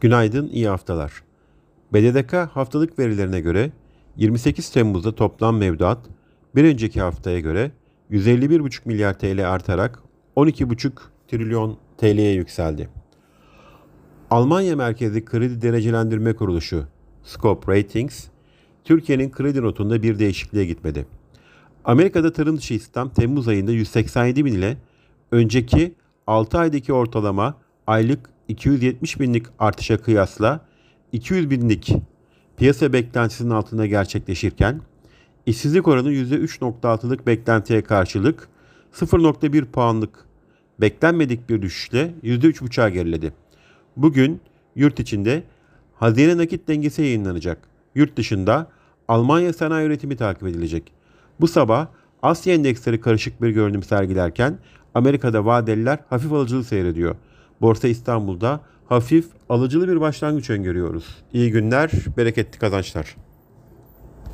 Günaydın, iyi haftalar. BDDK haftalık verilerine göre 28 Temmuz'da toplam mevduat bir önceki haftaya göre 151,5 milyar TL artarak 12,5 trilyon TL'ye yükseldi. Almanya merkezli kredi derecelendirme kuruluşu Scope Ratings, Türkiye'nin kredi notunda bir değişikliğe gitmedi. Amerika'da tarım dışı istihdam Temmuz ayında 187 bin ile önceki 6 aydaki ortalama aylık 270 binlik artışa kıyasla 200 binlik piyasa beklentisinin altında gerçekleşirken işsizlik oranı %3.6'lık beklentiye karşılık 0.1 puanlık beklenmedik bir düşüşle %3.5'a geriledi. Bugün yurt içinde hazine nakit dengesi yayınlanacak. Yurt dışında Almanya sanayi üretimi takip edilecek. Bu sabah Asya endeksleri karışık bir görünüm sergilerken Amerika'da vadeliler hafif alıcılı seyrediyor. Borsa İstanbul'da hafif alıcılı bir başlangıç öngörüyoruz. İyi günler, bereketli kazançlar.